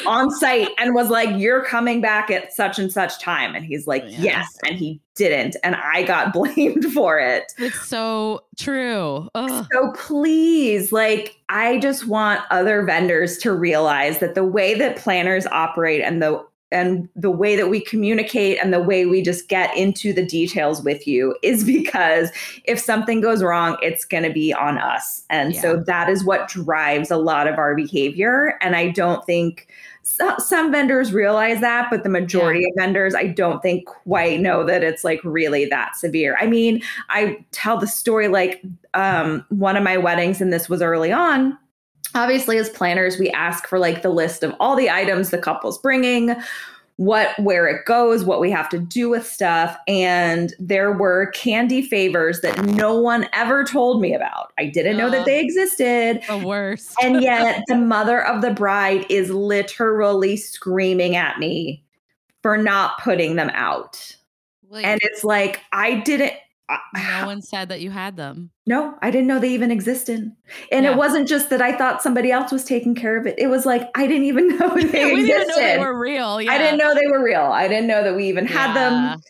on site and was like you're coming back at such and such time. And he's like yes. And he didn't. And i got blamed for it. It's so true. Ugh. so please like i just want other vendors to realize that the way that planners operate and the and the way that we communicate and the way we just get into the details with you is because if something goes wrong, it's going to be on us. And yeah. so that is what drives a lot of our behavior. And I don't think so, some vendors realize that, but the majority yeah. of vendors, I don't think quite know that it's like really that severe. I mean, I tell the story like um, one of my weddings, and this was early on obviously as planners we ask for like the list of all the items the couple's bringing what where it goes what we have to do with stuff and there were candy favors that no one ever told me about. I didn't know that they existed. The worst. And yet the mother of the bride is literally screaming at me for not putting them out. Wait. and it's like i didn't no one said that you had them. No, I didn't know they even existed. And yeah. it wasn't just that I thought somebody else was taking care of it. It was like I didn't even know they we existed. Didn't know they were real. Yeah. I didn't know they were real. I didn't know that we even had them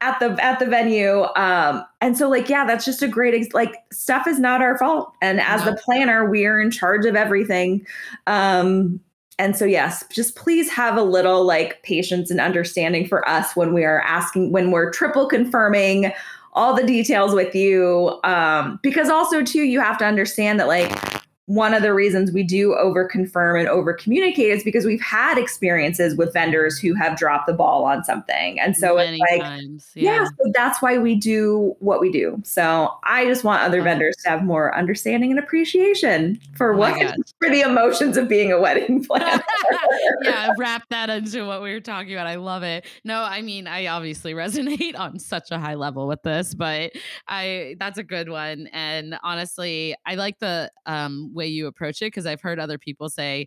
at the at the venue. Um, and so like yeah, that's just a great ex- like stuff is not our fault. And as no. the planner, we are in charge of everything. Um, and so yes just please have a little like patience and understanding for us when we are asking when we're triple confirming all the details with you. Um, because also too, you have to understand that like one of the reasons we do over confirm and over communicate is because we've had experiences with vendors who have dropped the ball on something. And so Many it's like, times, yeah. yeah. so that's why we do what we do. So I just want other vendors to have more understanding and appreciation for oh what, for the emotions of being a wedding planner. yeah, wrap that into what we were talking about. I love it. No, I mean, I obviously resonate on such a high level with this, but I, that's a good one. And honestly, I like the, um, way you approach it because I've heard other people say,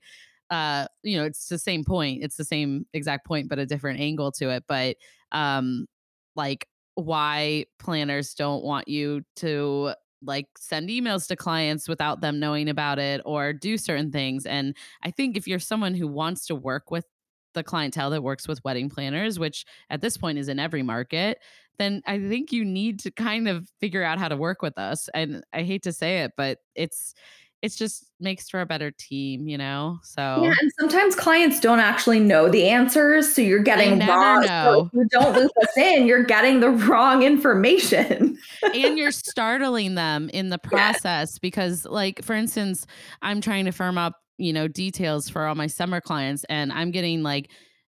uh, you know, it's the same point, it's the same exact point, but a different angle to it. But um, like why planners don't want you to like send emails to clients without them knowing about it or do certain things. And I think if you're someone who wants to work with the clientele that works with wedding planners, which at this point is in every market, then I think you need to kind of figure out how to work with us. And I hate to say it, but it's it's just makes for a better team, you know? So Yeah, and sometimes clients don't actually know the answers. So you're getting wrong. So you don't loop us in, you're getting the wrong information. and you're startling them in the process because like for instance, I'm trying to firm up, you know, details for all my summer clients and I'm getting like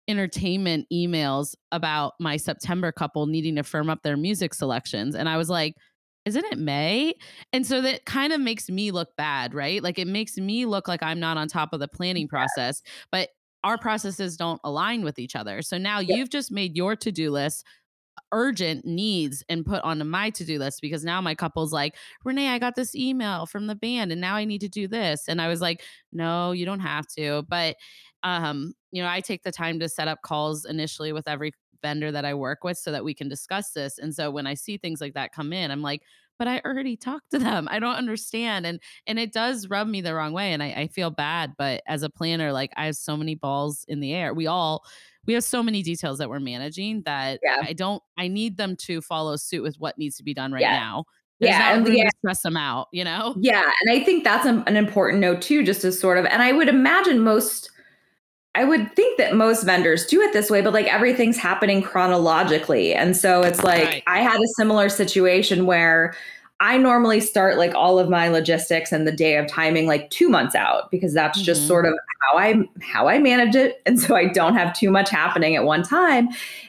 entertainment emails about my September couple needing to firm up their music selections. And I was like, isn't it May? And so that kind of makes me look bad, right? Like it makes me look like I'm not on top of the planning process, but our processes don't align with each other. So now yeah. you've just made your to do list urgent needs and put onto my to-do list because now my couple's like, Renee, I got this email from the band and now I need to do this. And I was like, no, you don't have to. But um, you know, I take the time to set up calls initially with every vendor that I work with so that we can discuss this. And so when I see things like that come in, I'm like, but I already talked to them. I don't understand. And and it does rub me the wrong way. And I, I feel bad. But as a planner, like I have so many balls in the air. We all we have so many details that we're managing that yeah. I don't I need them to follow suit with what needs to be done right yeah. now. There's yeah, and yeah. stress them out, you know? Yeah. And I think that's an, an important note too, just to sort of and I would imagine most I would think that most vendors do it this way, but like everything's happening chronologically. And so it's like right. I had a similar situation where I normally start like all of my logistics and the day of timing like 2 months out because that's mm-hmm. just sort of how I how I manage it and so I don't have too much happening at one time.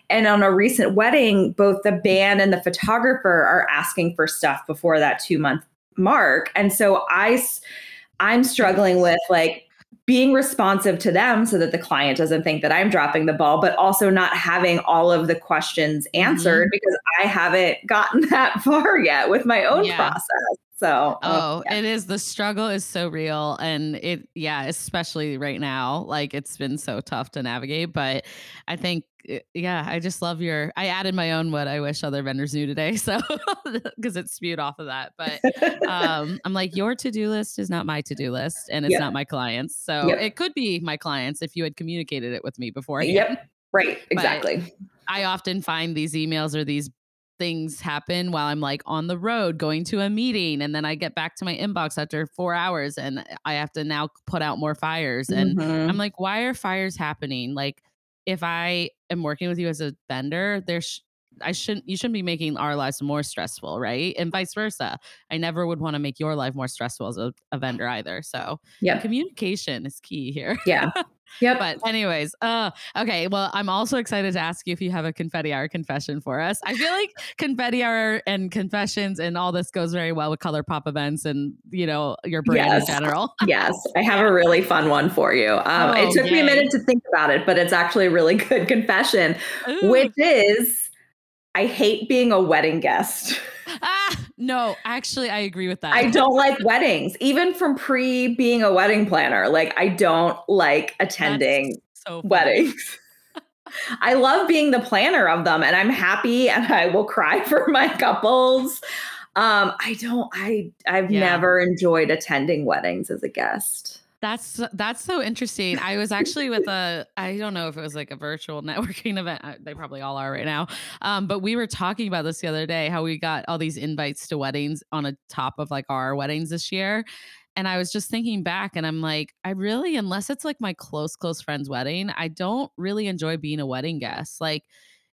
And on a recent wedding, both the band and the photographer are asking for stuff before that 2 month mark. And so I I'm struggling with like being responsive to them so that the client doesn't think that I'm dropping the ball, but also not having all of the questions answered mm-hmm. because I haven't gotten that far yet with my own yeah. process. So, oh, yeah. it is the struggle is so real. And it, yeah, especially right now, like it's been so tough to navigate. But I think Eh, yeah, I just love your. I added my own what I wish other vendors knew today, so because it spewed off of that. But um, I'm like, your to do list is not my to do list, and it's yep. not my clients. So yep. it could be my clients if you had communicated it with me before. Yep. Right. Exactly. But I often find these emails or these things happen while I'm like on the road going to a meeting and then I get back to my inbox after 4 hours and I have to now put out more fires and mm-hmm. I'm like why are fires happening like if I am working with you as a vendor, there's I shouldn't you shouldn't be making our lives more stressful, right? And vice versa. I never would want to make your life more stressful as a, a vendor either. So yeah, communication is key here. Yeah. Yep. but anyways, uh okay. Well, I'm also excited to ask you if you have a confetti hour confession for us. I feel like confetti hour and confessions and all this goes very well with color pop events and you know your brand yes. in general. yes. I have a really fun one for you. Um, oh, it took yay. me a minute to think about it, but it's actually a really good confession, Ooh. which is I hate being a wedding guest. Ah, no, actually, I agree with that. I don't like weddings, even from pre being a wedding planner. Like, I don't like attending so weddings. I love being the planner of them, and I'm happy, and I will cry for my couples. Um, I don't. I I've yeah. never enjoyed attending weddings as a guest. That's that's so interesting. I was actually with a I don't know if it was like a virtual networking event. They probably all are right now. Um, but we were talking about this the other day how we got all these invites to weddings on a top of like our weddings this year. And I was just thinking back and I'm like, I really unless it's like my close close friend's wedding, I don't really enjoy being a wedding guest. Like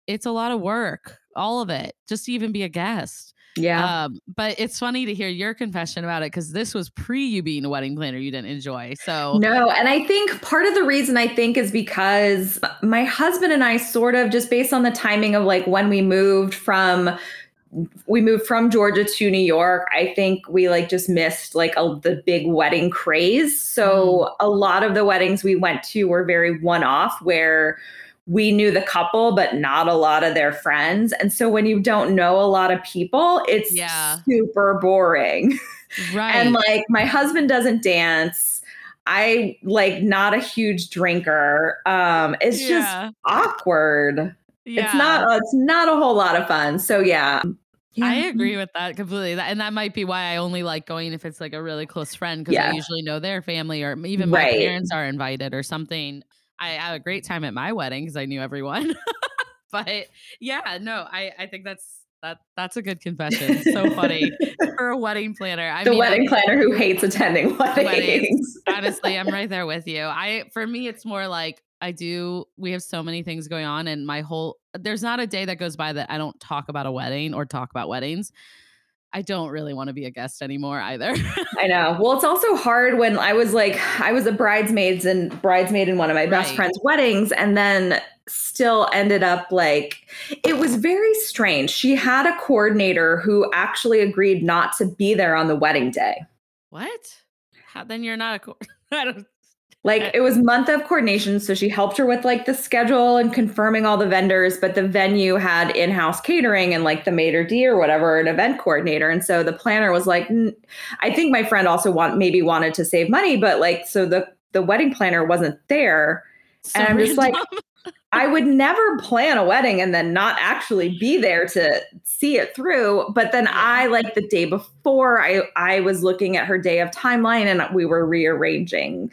it's a lot of work, all of it, just to even be a guest. Yeah. Um, but it's funny to hear your confession about it because this was pre you being a wedding planner you didn't enjoy. So, no. And I think part of the reason I think is because my husband and I sort of just based on the timing of like when we moved from we moved from Georgia to New York. I think we like just missed like a, the big wedding craze. So mm. a lot of the weddings we went to were very one off where we knew the couple, but not a lot of their friends. And so when you don't know a lot of people, it's yeah. super boring. Right. and like my husband doesn't dance. I like not a huge drinker. Um, it's yeah. just awkward. Yeah. It's not it's not a whole lot of fun. So yeah. Yeah. I agree with that completely. And that might be why I only like going if it's like a really close friend because yeah. I usually know their family or even my right. parents are invited or something. I had a great time at my wedding because I knew everyone. but yeah, no, I I think that's that that's a good confession. So funny for a wedding planner. I the mean, wedding I, planner who hates attending weddings. weddings. Honestly, I'm right there with you. I for me, it's more like I do. We have so many things going on, and my whole there's not a day that goes by that I don't talk about a wedding or talk about weddings. I don't really want to be a guest anymore either. I know. Well, it's also hard when I was like, I was a bridesmaids and bridesmaid in one of my best right. friend's weddings, and then still ended up like it was very strange. She had a coordinator who actually agreed not to be there on the wedding day. What? How then you're not a co- I don't Like it was month of coordination. So she helped her with like the schedule and confirming all the vendors, but the venue had in-house catering and like the maitre d or whatever, an event coordinator. And so the planner was like, I think my friend also want maybe wanted to save money, but like so the the wedding planner wasn't there. So and I'm just like, I would never plan a wedding and then not actually be there to see it through. But then I like the day before I I was looking at her day of timeline and we were rearranging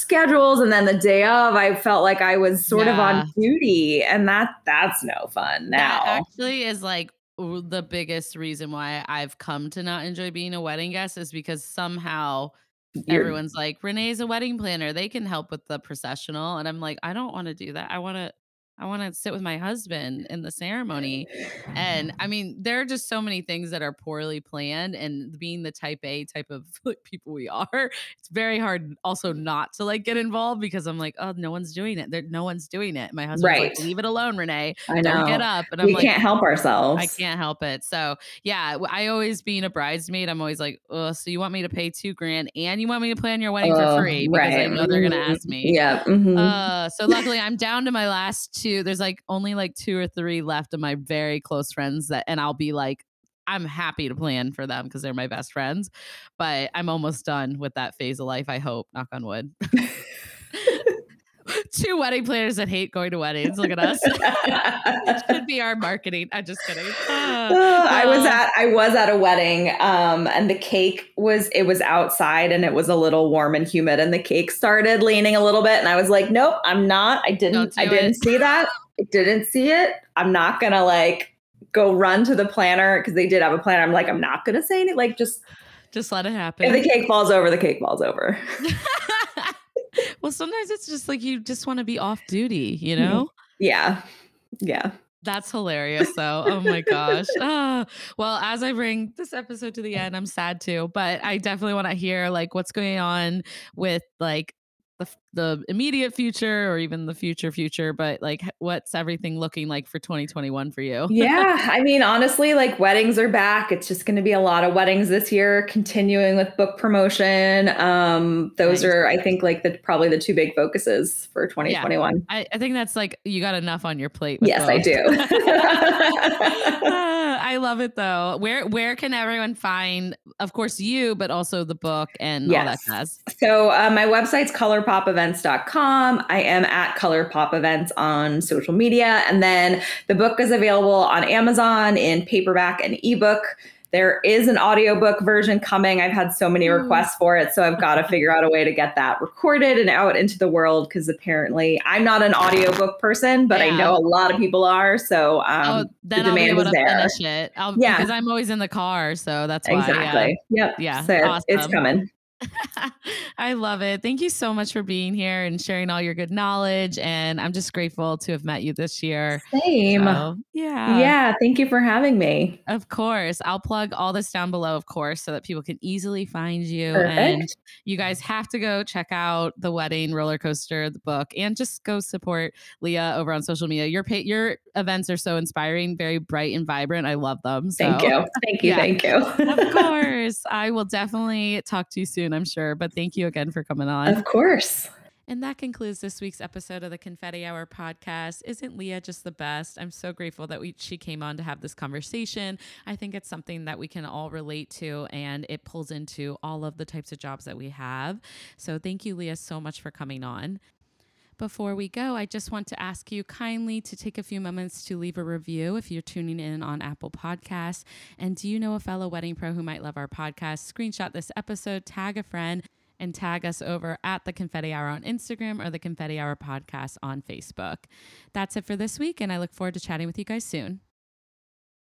schedules and then the day of I felt like I was sort yeah. of on duty and that that's no fun now. That actually is like the biggest reason why I've come to not enjoy being a wedding guest is because somehow You're, everyone's like Renee's a wedding planner. They can help with the processional and I'm like I don't want to do that. I want to I want to sit with my husband in the ceremony. And I mean, there are just so many things that are poorly planned. And being the type A type of like, people we are, it's very hard also not to like get involved because I'm like, oh, no one's doing it. There, no one's doing it. My husband's right. like, leave it alone, Renee. I know. Don't get up. And I'm we like, can't help ourselves. I can't help it. So yeah, I always being a bridesmaid, I'm always like, oh, so you want me to pay two grand and you want me to plan your wedding for free because right. I know they're gonna ask me. Yeah. Mm-hmm. Uh, so luckily, I'm down to my last two there's like only like two or three left of my very close friends that, and I'll be like, I'm happy to plan for them because they're my best friends. But I'm almost done with that phase of life. I hope, knock on wood. Two wedding planners that hate going to weddings. Look at us. it should be our marketing. I'm just kidding. Uh, I was at I was at a wedding, um, and the cake was it was outside and it was a little warm and humid, and the cake started leaning a little bit, and I was like, nope, I'm not. I didn't. I didn't see that. I didn't see it. I'm not gonna like go run to the planner because they did have a planner. I'm like, I'm not gonna say anything. Like just just let it happen. If the cake falls over, the cake falls over. well, sometimes it's just like you just want to be off duty, you mm-hmm. know? Yeah. Yeah. That's hilarious, though. Oh my gosh. Oh, well, as I bring this episode to the end, I'm sad too, but I definitely want to hear like what's going on with like the the immediate future or even the future future but like what's everything looking like for 2021 for you? Yeah i mean honestly like weddings are back. It's just going to be a lot of weddings this year continuing with book promotion. Um those nice. are i think like the probably the two big focuses for 2021 yeah, I, I, think that's like you got enough on your plate yes both. i do. I love it though. Where where can everyone find of course you but also the book and yes. all that jazz? So uh, my website's ColorPopEvents colorpopevents.com. I am at ColorPop Events on social media. And then the book is available on Amazon in paperback and ebook. There is an audiobook version coming. I've had so many hmm. requests for it. So I've got to figure out a way to get that recorded and out into the world because apparently I'm not an audiobook person, but yeah. I know a lot of people are. So um, oh, the demand I'll be able is there. Finish it. I'll, yeah. Because I'm always in the car. So that's why. Exactly. Yeah. Yep. Yeah. So awesome. it's coming. I love it. Thank you so much for being here and sharing all your good knowledge. And I'm just grateful to have met you this year. Same. So, yeah. Yeah. Thank you for having me. Of course. I'll plug all this down below, of course, so that people can easily find you. Perfect. And you guys have to go check out the wedding roller coaster, the book, and just go support Leah over on social media. Your your events are so inspiring, very bright and vibrant. I love them. So, thank you. Thank you. Yeah. Thank you. of course. I will definitely talk to you soon soon, I'm sure. But thank you again for coming on. Of course. And that concludes this week's episode of the Confetti Hour podcast. Isn't Leah just the best? I'm so grateful that we, she came on to have this conversation. I think it's something that we can all relate to, and it pulls into all of the types of jobs that we have. So thank you, Leah, so much for coming on. Before we go, I just want to ask you kindly to take a few moments to leave a review if you're tuning in on Apple Podcasts. And do you know a fellow wedding pro who might love our podcast? Screenshot this episode, tag a friend, and tag us over at the Confetti Hour on Instagram or the Confetti Hour podcast on Facebook. That's it for this week, and I look forward to chatting with you guys soon.